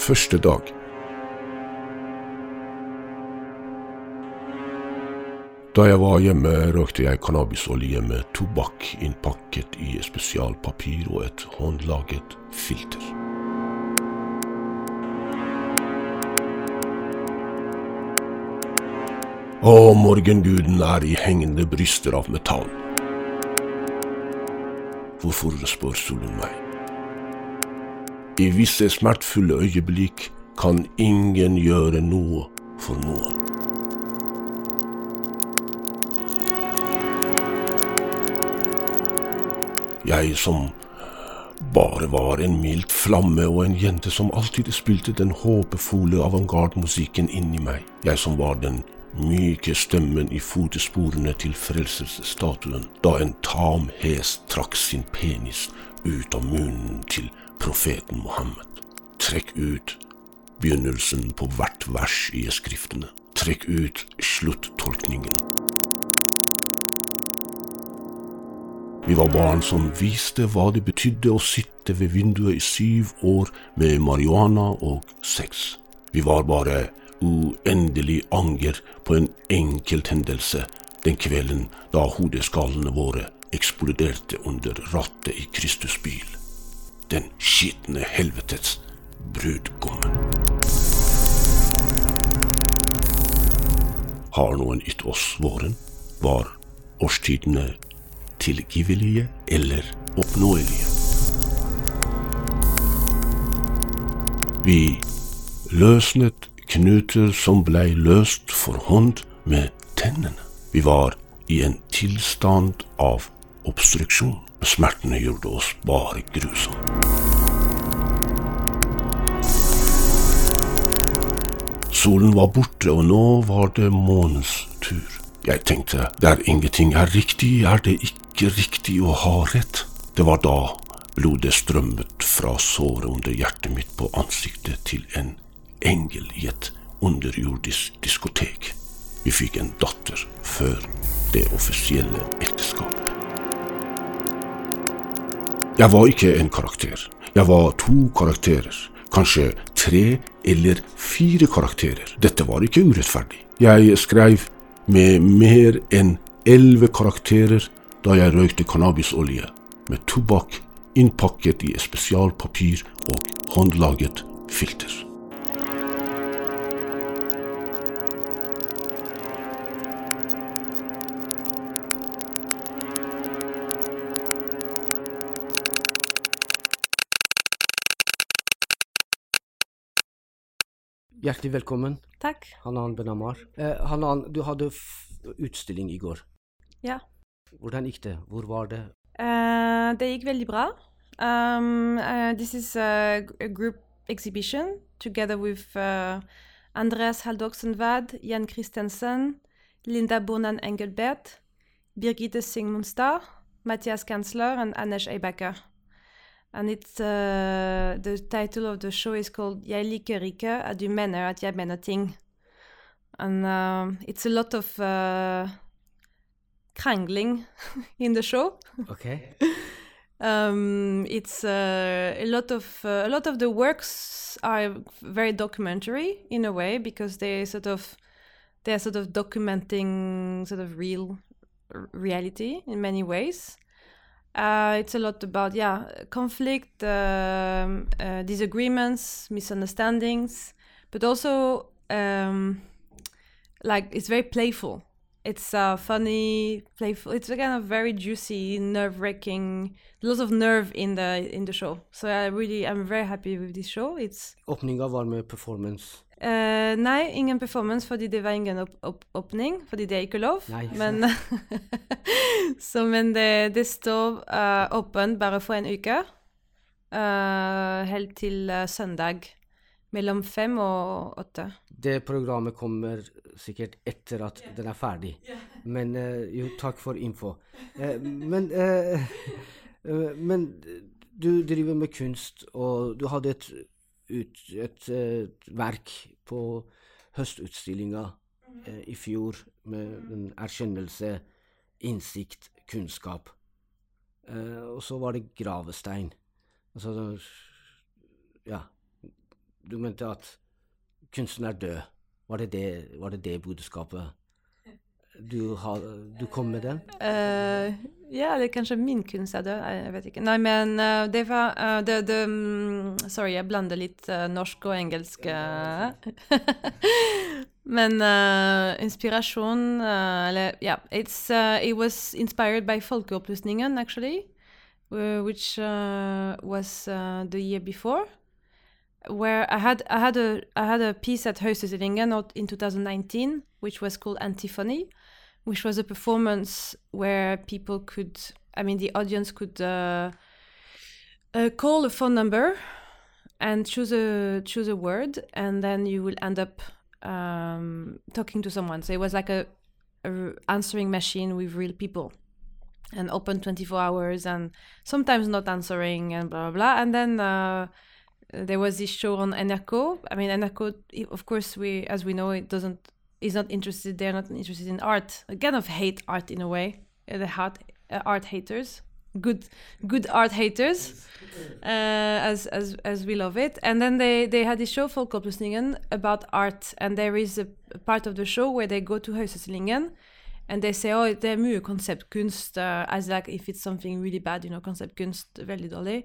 Første dag. Da jeg var hjemme, røkte jeg cannabisolje med tobakk innpakket i spesialpapir og et håndlaget filter. Å, morgenguden er i hengende bryster av metall. Hvorfor spør solen meg? I visse smertefulle øyeblikk kan ingen gjøre noe for noen. Jeg som bare var en mildt flamme og en jente som alltid spilte den håpefulle avantgarde-musikken inni meg. Jeg som var den myke stemmen i fotesporene til frelsesstatuen da en tam hest trakk sin penis ut av munnen til profeten Mohammed. Trekk ut begynnelsen på hvert vers i skriftene. Trekk ut sluttolkningen. Vi var barn som viste hva det betydde å sitte ved vinduet i syv år med marihuana og sex. Vi var bare uendelig anger på en enkelt hendelse den kvelden da hodeskallene våre eksploderte under rattet i Kristus bil. Den skitne helvetes brudgommen. Har noen gitt oss våren? Var årstidene tilgivelige eller oppnåelige? Vi løsnet knuter som blei løst for hånd med tennene. Vi var i en tilstand av obstruksjon. Smertene gjorde oss bare grusomme. Solen var borte, og nå var det månens tur. Jeg tenkte, der ingenting er riktig, er det ikke riktig å ha rett. Det var da blodet strømmet fra såret under hjertet mitt på ansiktet til en engel i et underjordisk diskotek. Vi fikk en datter før det offisielle ekteskapet. Jeg var ikke en karakter. Jeg var to karakterer. Kanskje tre eller fire karakterer. Dette var ikke urettferdig. Jeg skrev med mer enn elleve karakterer da jeg røykte cannabisolje med tobakk innpakket i spesialpapir og håndlaget filter. Hjertelig velkommen, Takk. Hanan Benamar. Eh, Hanan, du hadde utstilling i går. Ja. Hvordan gikk det? Hvor var det? Uh, det gikk veldig bra. Um, uh, this is a, a, group exhibition together with uh, Andreas Haldoksenvad, Jan Christensen, Linda Bonan Engelbert, Birgitte Sigmundstad, Mathias Kanzler, and Anesh Eibaker. And it's uh, the title of the show is called Jeg liker ikke at du mener at jeg mener ting. And uh, it's a lot of uh, krangling in the show. Okay. um, it's uh, a lot of uh, a lot of the works are very documentary in a way because they sort of they're sort of documenting sort of real reality in many ways. Uh, it's a lot about yeah conflict, um, uh, disagreements, misunderstandings, but also um, like it's very playful. It's uh, funny, playful. It's kind of very juicy, nerve-wracking. Lots of nerve in the in the show. So I really, I'm very happy with this show. It's. Åpninga var med performance. Uh, nei, ingen performance fordi det var ingen opp opp åpning. Fordi det er ikke lov. Nei, men så, men det, det står uh, åpent bare for en uke. Uh, helt til søndag. Mellom fem og åtte. Det programmet kommer sikkert etter at yeah. den er ferdig. Yeah. Men jo, takk for info. men Men du driver med kunst, og du hadde et ut et, et verk på høstutstillinga eh, i fjor med en erkjennelse, innsikt, kunnskap. Eh, og så var det gravestein. Altså Ja. du mente at kunsten er død. Var det det, var det, det budskapet du, har, du kom med den? Uh, ja, det er kanskje min kunst er død. Jeg vet ikke. Nei, men uh, det var uh, det, det, um, Sorry, jeg blander litt norsk og engelsk. men inspirasjon Eller ja, yeah, it was inspired by Folkeopplysningen, actually, which was the year before. Where I had I had a I had a piece at Høstutstillingen in 2019, which was called Antiphony, which was a performance where people could, I mean, the audience could uh, uh, call a phone number and choose a choose a word, and then you will end up um, talking to someone. So it was like a, a answering machine with real people and open 24 hours and sometimes not answering and blah blah blah and then uh, there was this show on NRK. I mean, NRK, of course, we as we know, it doesn't is not interested. They're not interested in art. I kind of hate art in a way. Uh, the art uh, art haters, good good art haters, uh, as as as we love it. And then they they had this show for Folkeopplysningen about art, and there is a, a, part of the show where they go to Høstutstillingen. And they say, oh, det er mye konseptkunst, uh, as like if it's something really bad, you know, konseptkunst, veldig dårlig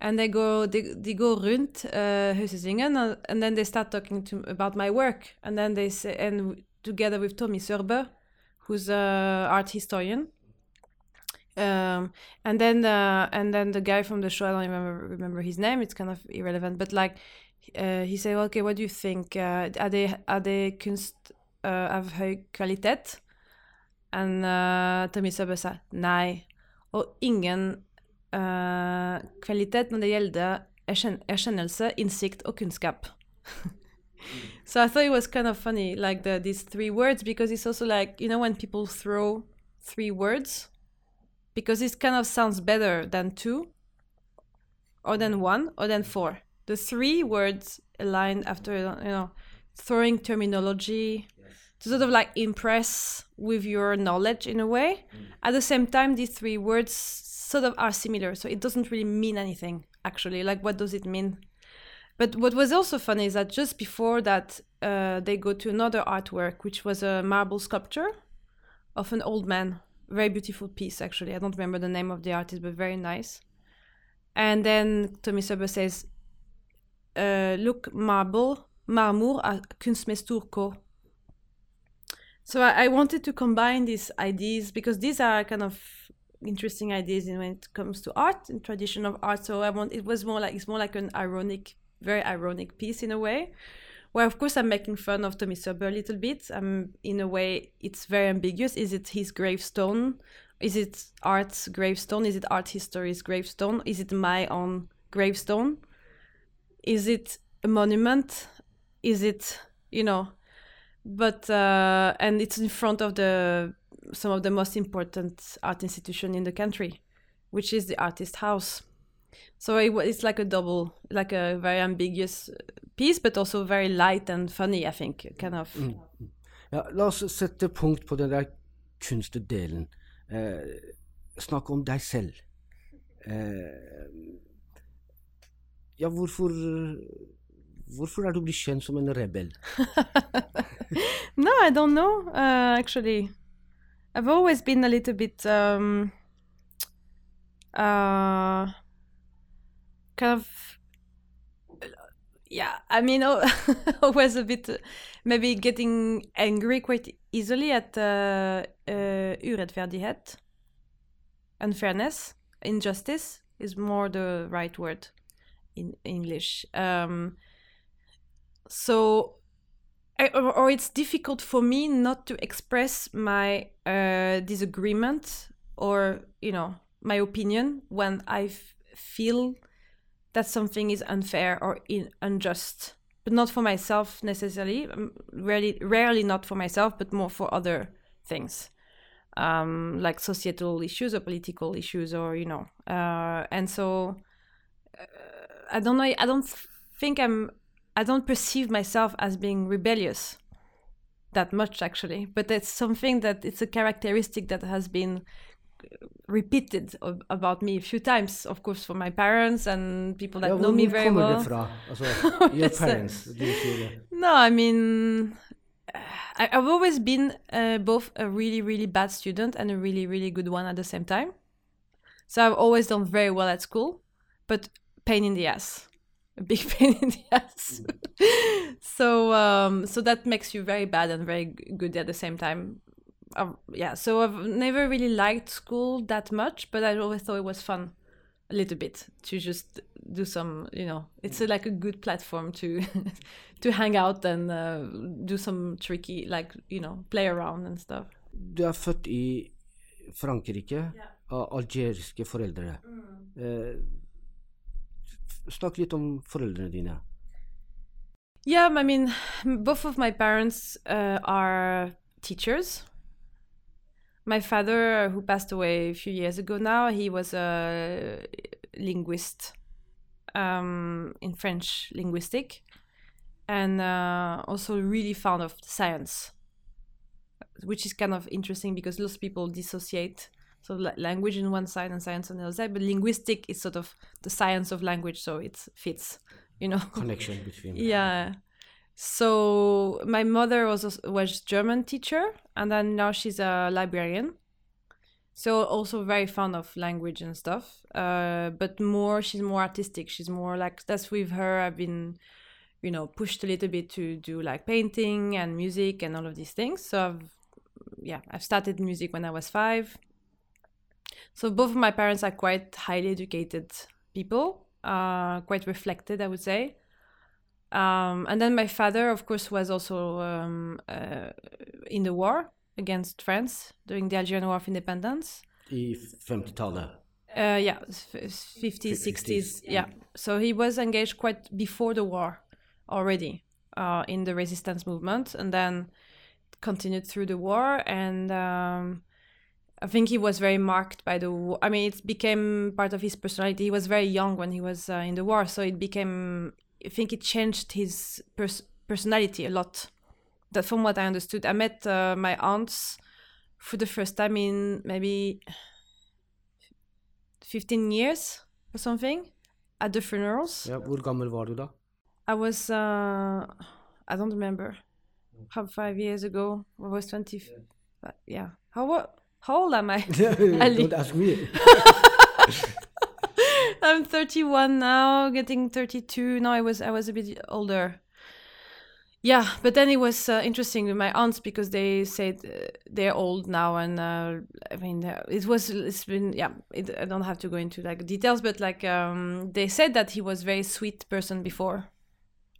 and they go they, they go rundt uh, Høstutstillingen, and then they start talking to about my work, and then they say and together with Tommy Sørbø, who's a art historian. Um, and then the and then the guy from the show I don't remember remember his name. It's kind of irrelevant, but like uh, he said, okay, what do you think? Uh, are they are they kunst uh, av høy kvalitet? And uh, Tommy Sørbø sa nei, og ingen uh, kvalitet når det gjelder erkjennelse, innsikt og kunnskap. so I thought it was kind of funny, like the, these three words, because it's also like, you know, when people throw three words, because it kind of sounds better than two, or than one, or than four. The three words aligned after, you know, throwing terminology to sort of like impress with your knowledge in a way. Mm. At the same time, these three words sort of are similar, so it doesn't really mean anything actually. Like, what does it mean? But what was also funny is that just before that, uh, they go to another artwork, which was a marble sculpture of an old man. Very beautiful piece, actually. I don't remember the name of the artist, but very nice. And then Tommy Sørbø says, uh, Look, marble, marmor er kunst med stor K. So I, I wanted to combine these ideas because these are kind of interesting ideas in when it comes to art and tradition of art. So I want it was more like it's more like an ironic, very ironic piece in a way. Where of course I'm making fun of Tommy Sørbø a little bit. I'm in a way it's very ambiguous. Is it his gravestone? Is it art's gravestone? Is it art history's gravestone? Is it my own gravestone? Is it a monument? Is it you know? But uh, and it's in front of the some of the most important art institution in the country, which is the Artist House. So it, it's like a double, like a very ambiguous piece, but also very light and funny, I think, kind of. Mm. Ja, la oss sette punkt på den der kunstdelen. Eh, snakk om deg selv. Eh, ja, hvorfor Hvorfor er du blitt kjent som en rebell? no, I don't know, uh, actually. I've always been a little bit um, uh, kind of yeah i mean always a bit maybe getting angry quite easily at uh, uh, unfairness injustice is more the right word in english. Um, so or, or, it's difficult for me not to express my uh, disagreement or you know my opinion when I feel that something is unfair or in- unjust, but not for myself necessarily. Um, rarely, rarely not for myself, but more for other things, um, like societal issues or political issues, or you know. Uh, and so uh, I don't know. I don't think I'm I don't perceive myself as being rebellious that much actually, but it's something that it's a characteristic that has been repeated ab- about me a few times, of course, for my parents and people that Ja, know me very well. det fra? Altså, your uh, parents, du sier det. No, I mean, I, I've always been uh, both a really, really bad student and a really, really good one at the same time. So I've always done very well at school, but pain in the ass, a big pain in the ass. so, um, so that makes you very bad and very good at the same time. Uh, yeah, so I've never really liked school that much, but I always thought it was fun a little bit to just do some you know it's a, like a good platform to to hang out and uh, do some tricky like you know play around and stuff Du er født i Frankrike av algeriske foreldre. Eh, snakk litt om foreldrene dine. yeah i mean both of my parents uh, are teachers my father who passed away a few years ago now he was a linguist um, in french linguistic and uh, also really fond of science which is kind of interesting because lots of people dissociate so language in one side and science on the other side but linguistic is sort of the science of language so it fits you know? Connection between. yeah. So my mother was als- was german teacher and then now she's a librarian. So also very fond of language and stuff uh, but more she's more artistic. She's more like that's with her i've been you know pushed a little bit to do like painting and music and all of these things. So i've yeah i've started music when i was five so both of my parents are quite highly educated people uh, quite reflected i would say um, and then my father, of course, was also um, uh, in the war against France during the Algerian War of Independence. I 50-tallet. Uh, yeah, s- f- 50s, 60s. Yeah. So he was engaged quite before the war already uh, in the resistance movement and then continued through the war. And um, I think he was very marked by the war. I mean, it became part of his personality. He was very young when he was uh, in the war. So it became, I think it changed his pers- personality a lot. That from what I understood, I met uh, my aunts for the first time in maybe 15 years or something at the funerals. Ja, hvor gammel var du da? I was, uh, I don't remember, how five years ago. I was 20. uh, Yeah. How, what, how old am I? Don't ask me. I'm 31 now, getting 32. No, I was I was a bit older. Yeah, but then it was uh, interesting with my aunts because they said uh, they're old now, and uh, I mean uh, it was it's been yeah. It, I don't have to go into like details, but like um, they said that he was very sweet person before,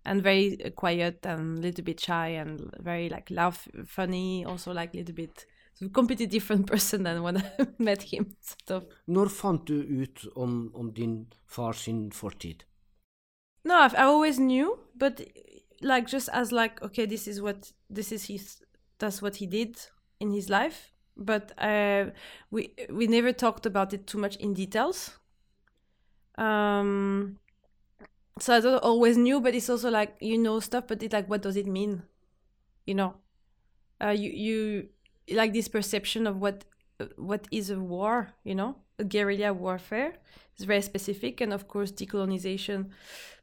and very uh, quiet and a little bit shy and very like laugh funny, also like a little bit so completely different person than when I met him. Sort of. Når fant du ut om, om din far sin fortid? No, I've, I always knew, but like just as like okay, this is what this is his that's what he did in his life. But uh, we we never talked about it too much in details. Um, so I don't always knew, but it's also like you know stuff, but it's like what does it mean? You know, uh, you you like this perception of what what is a war. You know, a guerrilla warfare is very specific, and of course, decolonization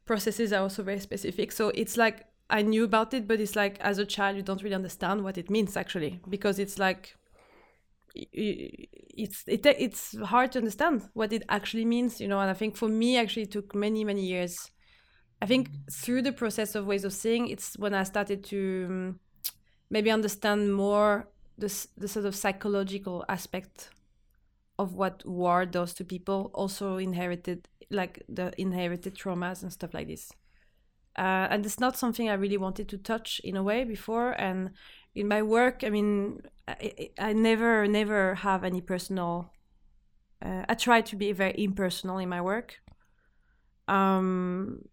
processes are also very specific. So it's like I knew about it, but it's like as a child you don't really understand what it means actually because it's like it's it, it's hard to understand what it actually means, you know. And I think for me actually it took many many years. I think through the process of ways of seeing, it's when I started to um, maybe understand more the the sort of psychological aspect of what war does to people, also inherited like the inherited traumas and stuff like this. Uh, and it's not something I really wanted to touch in a way before. And in my work, I mean, I, I never, never have any personal. Uh, I try to be very impersonal in my work. Um,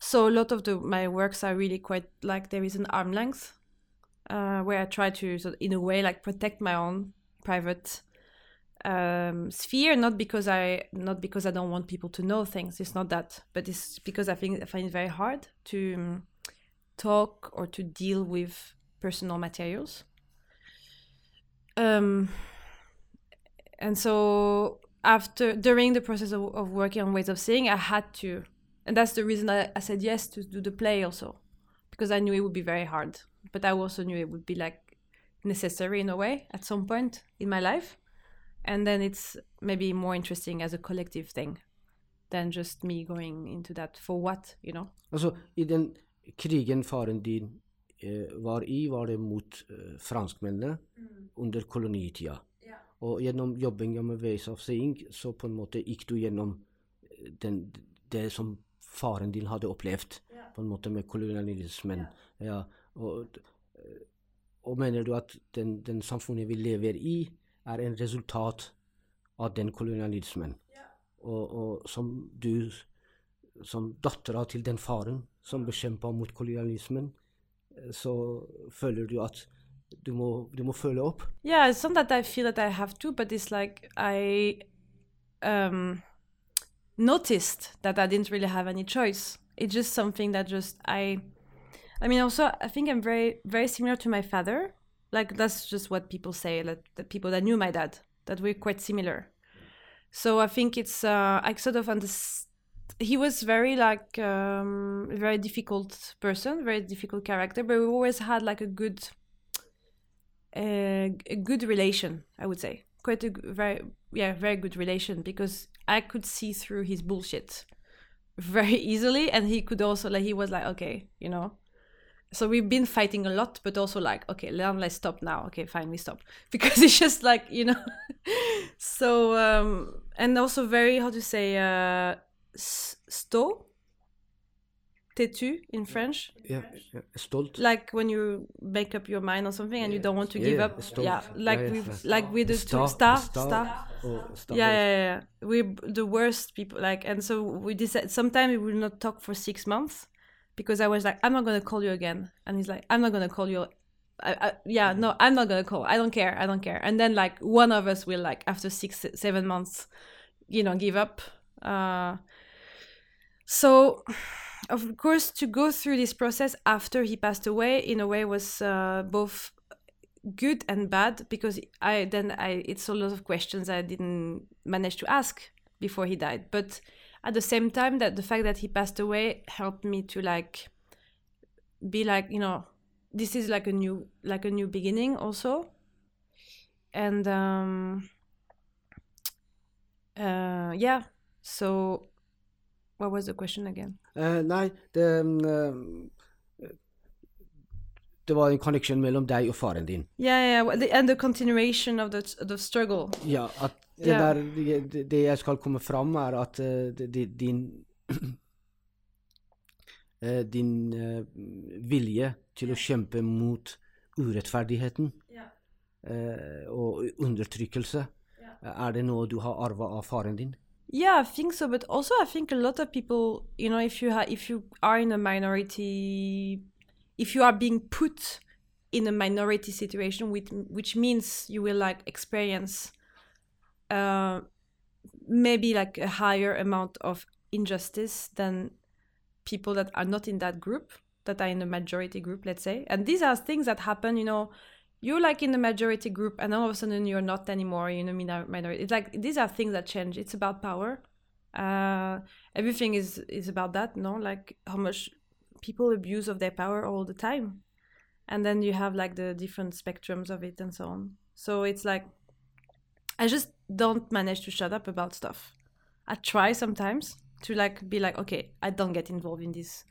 so a lot of the my works are really quite like there is an arm length, uh, where I try to, of, in a way, like protect my own private um, sphere not because i not because i don't want people to know things. It's not that but it's because i think i find it very hard to um, talk or to deal with personal materials. Um and so after during the process of, of working on ways of seeing i had to and that's the reason I, I said yes to do the play also because i knew it would be very hard but i also knew it would be like necessary in a way at some point in my life and then it's maybe more interesting as a collective thing than just me going into that for what you know Altså, i den krigen faren din eh, var i, var det mot eh, franskmennene under kolonitida. Og gjennom jobbinga med Ways of Seeing, så på en måte gikk du gjennom eh, den, det som faren din hadde opplevd, på en måte med kolonialismen. Ja. Og, eh, og mener du at den, den samfunnet vi lever i, er en resultat av den kolonialismen? Og, og som du, som dattera til den faren som bekjempa mot kolonialismen, eh, så føler du at du må, du må følge opp? yeah it's not that i feel that i have to but it's like i um noticed that i didn't really have any choice it's just something that just i i mean also i think i'm very very similar to my father. Like that's just what people say like the people that knew my dad that we're quite similar. So i think it's uh i sort of understand he was very like um very difficult person very difficult character but we always had like a good a good relation i would say. Quite a very yeah very good relation because i could see through his bullshit very easily and he could also like he was like okay you know so we've been fighting a lot but also like okay let's stop now. Okay fine we stop. Because it's just like you know. So um and also very how to say uh sto? Têtu in french? Yeah, ja, stolt. like when you make up your mind on something and you don't want to give yeah, up? stolt. yeah like Yeah, yeah, we yeah. like with the Star, two star star, star, yeah, yeah yeah yeah. We're the worst people like and so we decide sometimes we will not talk for six months because i was like i'm not gonna call you again. And he's like i'm not gonna call you. I, I, yeah no i'm not gonna call i don't care i don't care. And then like one of us will like after six seven months you know give up. Uh so of course to go through this process after he passed away in a way was uh, both good and bad because i then i it's a lot of questions i didn't manage to ask before he died. But at the same time that the fact that he passed away helped me to like be like you know this is like a new like a new beginning also. And um uh yeah. So what was the question again? Nei, det mm, eh, Det var en connection mellom deg og faren din. yeah yeah the, and the continuation of the the struggle Ja, at det, yeah. der, det, det jeg skal komme fram, er at uh, det, det, din uh, Din uh, vilje til å kjempe mot urettferdigheten eh, og undertrykkelse, er det noe du har arva av faren din? Yeah, I think so. But also, I think a lot of people, you know, if you ha- if you are in a minority, if you are being put in a minority situation, which which means you will like experience, uh, maybe like a higher amount of injustice than people that are not in that group, that are in the majority group, let's say. And these are things that happen, you know. You're like in the majority group, and all of a sudden you're not anymore. You know, minor- minority. It's like these are things that change. It's about power. Uh, everything is is about that. No, like how much people abuse of their power all the time, and then you have like the different spectrums of it and so on. So it's like I just don't manage to shut up about stuff. I try sometimes to like be like, okay, I don't get involved in this.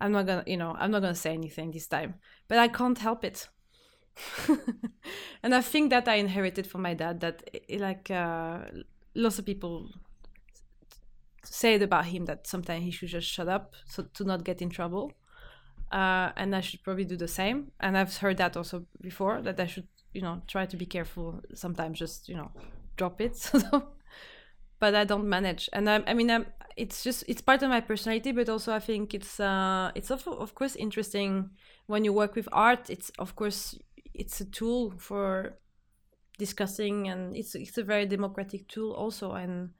I'm not gonna, you know, I'm not gonna say anything this time. But I can't help it. and I think that I inherited from my dad that eh, like uh, lots of people said about him that sometimes he should just shut up so to not get in trouble. Uh, and I should probably do the same. And I've heard that also before that I should, you know, try to be careful. Sometimes just, you know, drop it. but I don't manage. And I, I mean, I'm, it's just it's part of my personality, but also I think it's uh, it's of of course interesting when you work with art. It's of course it's a tool for discussing, and it's it's a very democratic tool also, and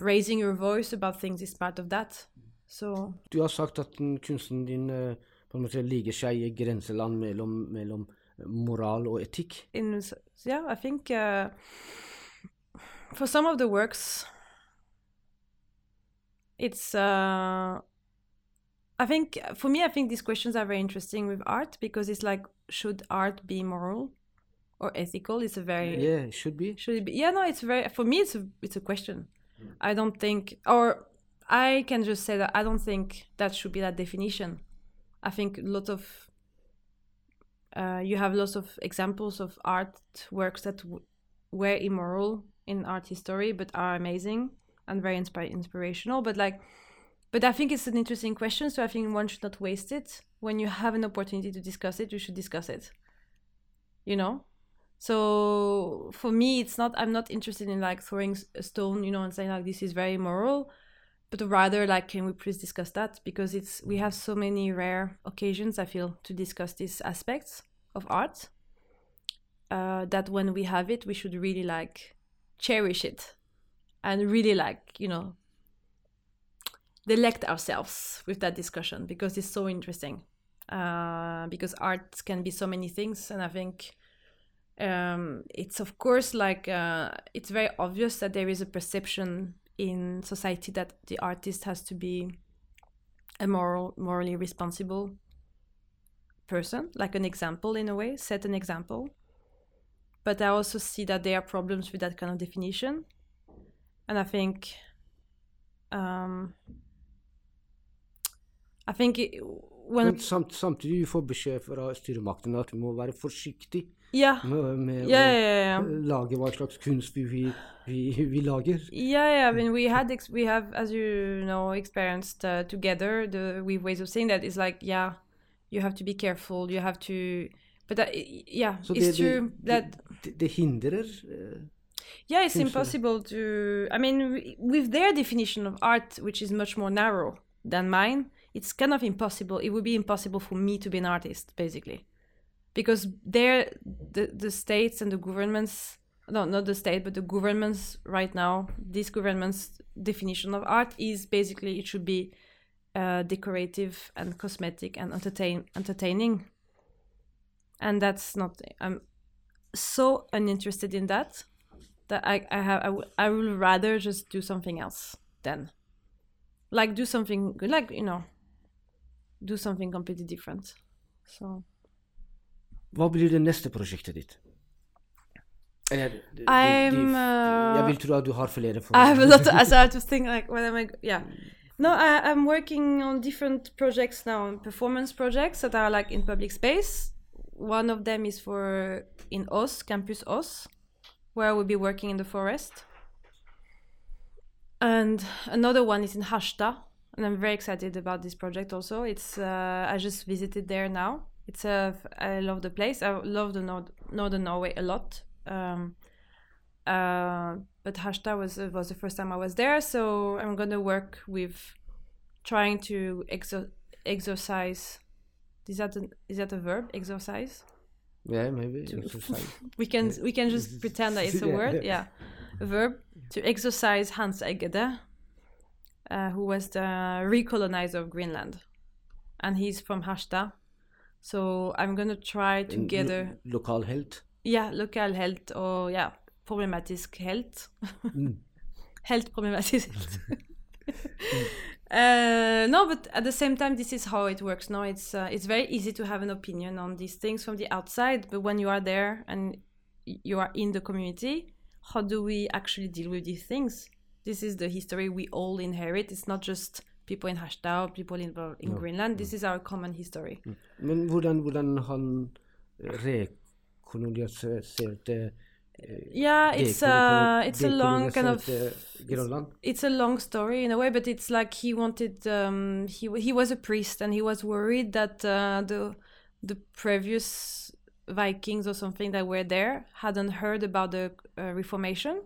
raising your voice about things is part of that. So Du har sagt at kunsten din eh, på en måte ligger seg i grenseland mellom, mellom moral og etikk. in yeah, I think uh, for some of the works, it's. Uh, I think for me, I think these questions are very interesting with art because it's like, should art be moral or ethical? It's a very yeah, it should be. should it be? Yeah, no, it's very for me. It's a it's a question. I don't think, or I can just say that I don't think that should be that definition. I think a lot of uh, you have lots of examples of artworks that w- were immoral in art history, but are amazing and very inspi- inspirational. But like, but I think it's an interesting question. So I think one should not waste it. When you have an opportunity to discuss it, you should discuss it. You know. So for me, it's not. I'm not interested in like throwing a stone, you know, and saying like this is very immoral but rather like can we please discuss that because it's we have so many rare occasions i feel to discuss these aspects of art uh, that when we have it we should really like cherish it and really like you know delect ourselves with that discussion because it's so interesting uh, because art can be so many things and i think um, it's of course like uh, it's very obvious that there is a perception in society that the artist has to be a moral morally responsible person like an example in a way set an example. But i also see that there are problems with that kind of definition. And i think um i think it, when Men samt, samtidig du får beskjed fra styremakten at du må forsiktig yeah med, yeah yeah, yeah. lage hva slags kunst vi, vi, vi, vi lager. Yeah, yeah. I mean, we had ex- we have, as you know, experienced uh, together the with ways of seeing that. It's like, yeah, you have to be careful. You have to, but that, yeah, Så it's det, true det, that det, det hindrer eh, yeah, it's impossible to. I mean, with their definition of art, which is much more narrow than mine, it's kind of impossible. It would be impossible for me to be an artist, basically, because they're the the states and the governments. No, not the state, but the governments right now. This government's definition of art is basically it should be uh, decorative and cosmetic and entertain entertaining. And that's not. I'm so uninterested in that that I I have I, w- I will rather just do something else then, like do something like you know, do something completely different. So Hva blir det neste prosjektet ditt? Eller, de- de- I'm, uh, vil tro at du har flere for I have a lot. To, so I have to think like what am I? Yeah, no, I, I'm working on different projects now, performance projects that are like in public space. One of them is for in Ås, Campus Ås, where I will be working in the forest. And another one is in Harstad, and I'm very excited about this project. Also, it's uh, I just visited there now. It's a I love the place. I love the nord- northern Norway a lot. Um, uh, but Harstad was was the first time I was there, so I'm gonna work with trying to exo- exercise. Is that an, is that a verb? Exercise. Yeah, maybe. To- exercise. We can we can just pretend that it's a Yeah, word. yeah. Yeah, a verb to exercise Hans Egede, uh, who was the recolonizer of Greenland, and he's from Harstad. So I'm gonna try together. lo- Lokal helt. Ja, lokal helt og ja, problematisk health. Mm. helt problematisk helt. uh, no, but at the same time, this is how it works. No, it's uh, it's very easy to have an opinion on these things from the outside, but when you are there and you are in the community, how do we actually deal with these things? This is the history we all inherit. It's not just people in Harstad, people in, in. Greenland. This is our common history. Men hvordan, hvordan han rekoloniserte Yeah, it's uh, it's a long kind of it's a long story in a way, but it's like he wanted. Um, he he was a priest, and he was worried that uh, the the previous Vikings or something that were there hadn't heard about the uh, Reformation,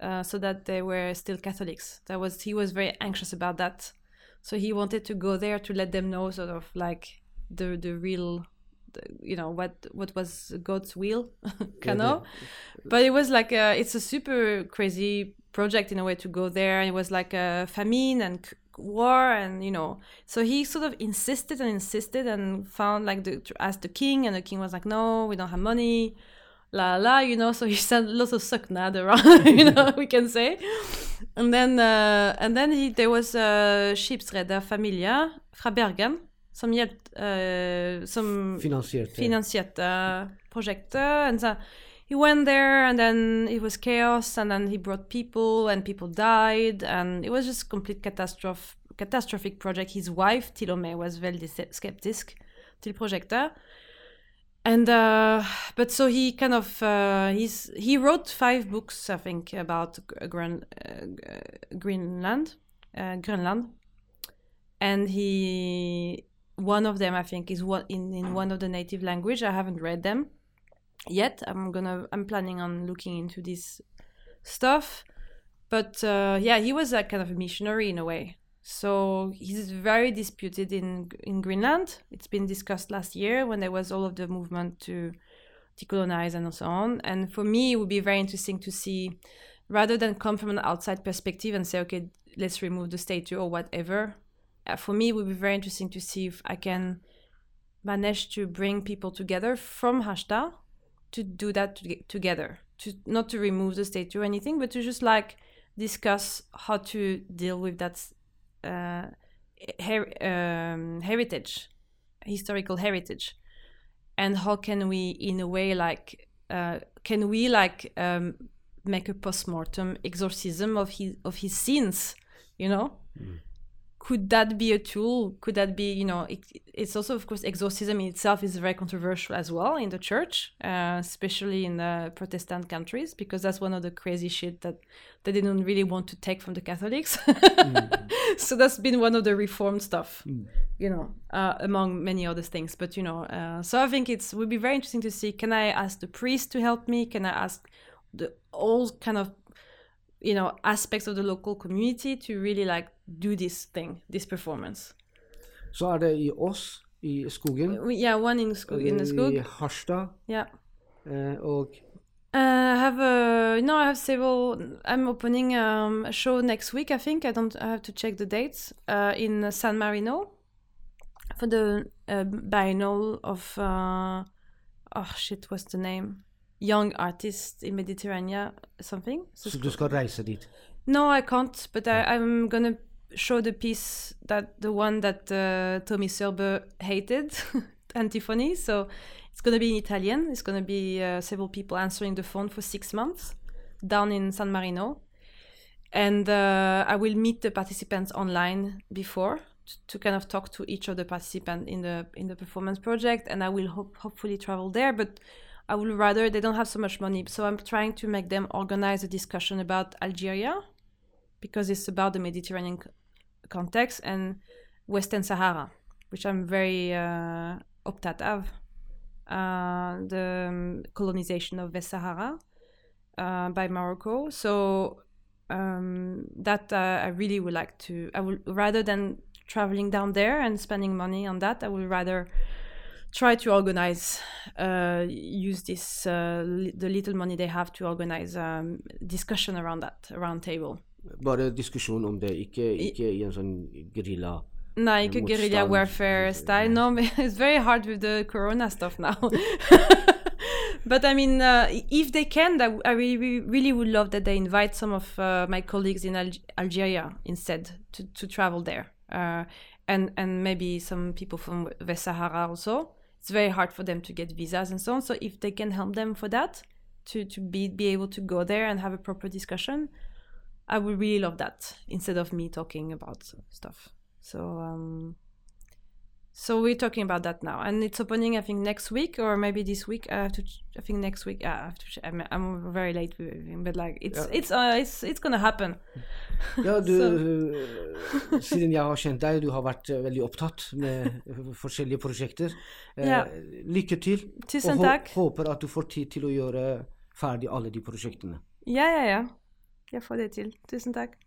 uh, so that they were still Catholics. That was he was very anxious about that, so he wanted to go there to let them know sort of like the the real. the- You know what? What was God's will, kind of but it was like a, it's a super crazy project in a way to go there and it was like a famine and war and you know so he sort of insisted and insisted and found like the to ask the king and the king was like no we don't have money la la, you know. So he sent lots of søknad around, you know, we can say. And then, uh, and then he, there was a skipsrederfamilie fra Bergen som hjelp, uh, som finansierte prosjektet. And so he went there, and then it was chaos, and then he brought people, and people died, and it was just complete catastrophe, catastrophic project. His wife, til og med, was veldig se- skeptisk til prosjektet. And uh, but so he kind of uh, he's he wrote five books, I think, about G- Gren, uh, Greenland, uh, Greenland, and he one of them I think is one in in one of the native language. I haven't read them yet. I'm gonna I'm planning on looking into this stuff, but uh, yeah, he was a kind of a missionary in a way. So he's very disputed in in Greenland. It's been discussed last year when there was all of the movement to decolonize and so on. And for me, it would be very interesting to see, rather than come from an outside perspective and say, okay, let's remove the statue or whatever. Uh, for me, it would be very interesting to see if I can manage to bring people together from Harstad to do that to together. To not to remove the statue or anything, but to just like discuss how to deal with that uh, her- um, heritage, historical heritage, and how can we, in a way, like, uh, can we like um, make a post-mortem exorcism of his of his sins, you know? Could that be a tool? Could that be, you know, it, it's also, of course, exorcism in itself is very controversial as well in the church, uh, especially in the Protestant countries, because that's one of the crazy shit that they didn't really want to take from the Catholics. so that's been one of the reformed stuff, you know, uh, among many other things. But you know, uh, so I think it's would be very interesting to see. Can I ask the priest to help me? Can I ask the all kind of you know aspects of the local community to really like do this thing, this performance? Så er det i Ås i skogen. We- Yeah, one in school in the school. I Harstad. Yeah. eh, og Uh, I have a no. I have several. I'm opening um, a show next week. I think I don't. I have to check the dates. Uh, in San Marino, for the uh, biennial of uh, oh shit, what's the name? Young artist in Mediterranean something. So Så du skal reise dit. no, I can't. But I, I'm gonna show the piece that the one that uh, Tommy Sørbø hated, Antiphony. So it's gonna be in Italian. It's gonna be uh, several people answering the phone for six months down in San Marino, and uh, I will meet the participants online before to kind of talk to each of the participants in the in the performance project, and I will hope hopefully travel there, but. I would rather they don't have so much money, so I'm trying to make them organize a discussion about Algeria, because it's about the Mediterranean context and Western Sahara, which I'm very uh, opptatt of. Uh, the um, colonization of West Sahara uh, by Morocco. So um, that uh, I really would like to. I would rather than traveling down there and spending money on that, I would rather try to organize, uh, use this uh, li- the little money they have to organize um, discussion around that round table. Bare diskusjon om det, ikke, ikke i en sånn. No, you could guerrilla warfare style. No, but it's very hard with the corona stuff now. but I mean, uh, if they can, that I really, really would love that they invite some of uh, my colleagues in Alg- Algeria instead to, to travel there, uh, and and maybe some people from West Sahara also. It's very hard for them to get visas and so on. So if they can help them for that, to to be be able to go there and have a proper discussion, I would really love that instead of me talking about stuff. So um, so we're talking about that now, and it's opening I think next week or maybe this week. I have to. I think next week. I have to. I'm, I'm very late but like it's Yeah. it's uh, it's it's gonna happen. Ja, du, øh, siden jeg har kjent deg, du har vært øh, veldig opptatt med forskjellige prosjekter. Eh, Ja. Lykke til. Tusen og takk. håper at du får tid til å gjøre ferdig alle de prosjektene. Ja ja ja. Jeg får det til. Tusen takk.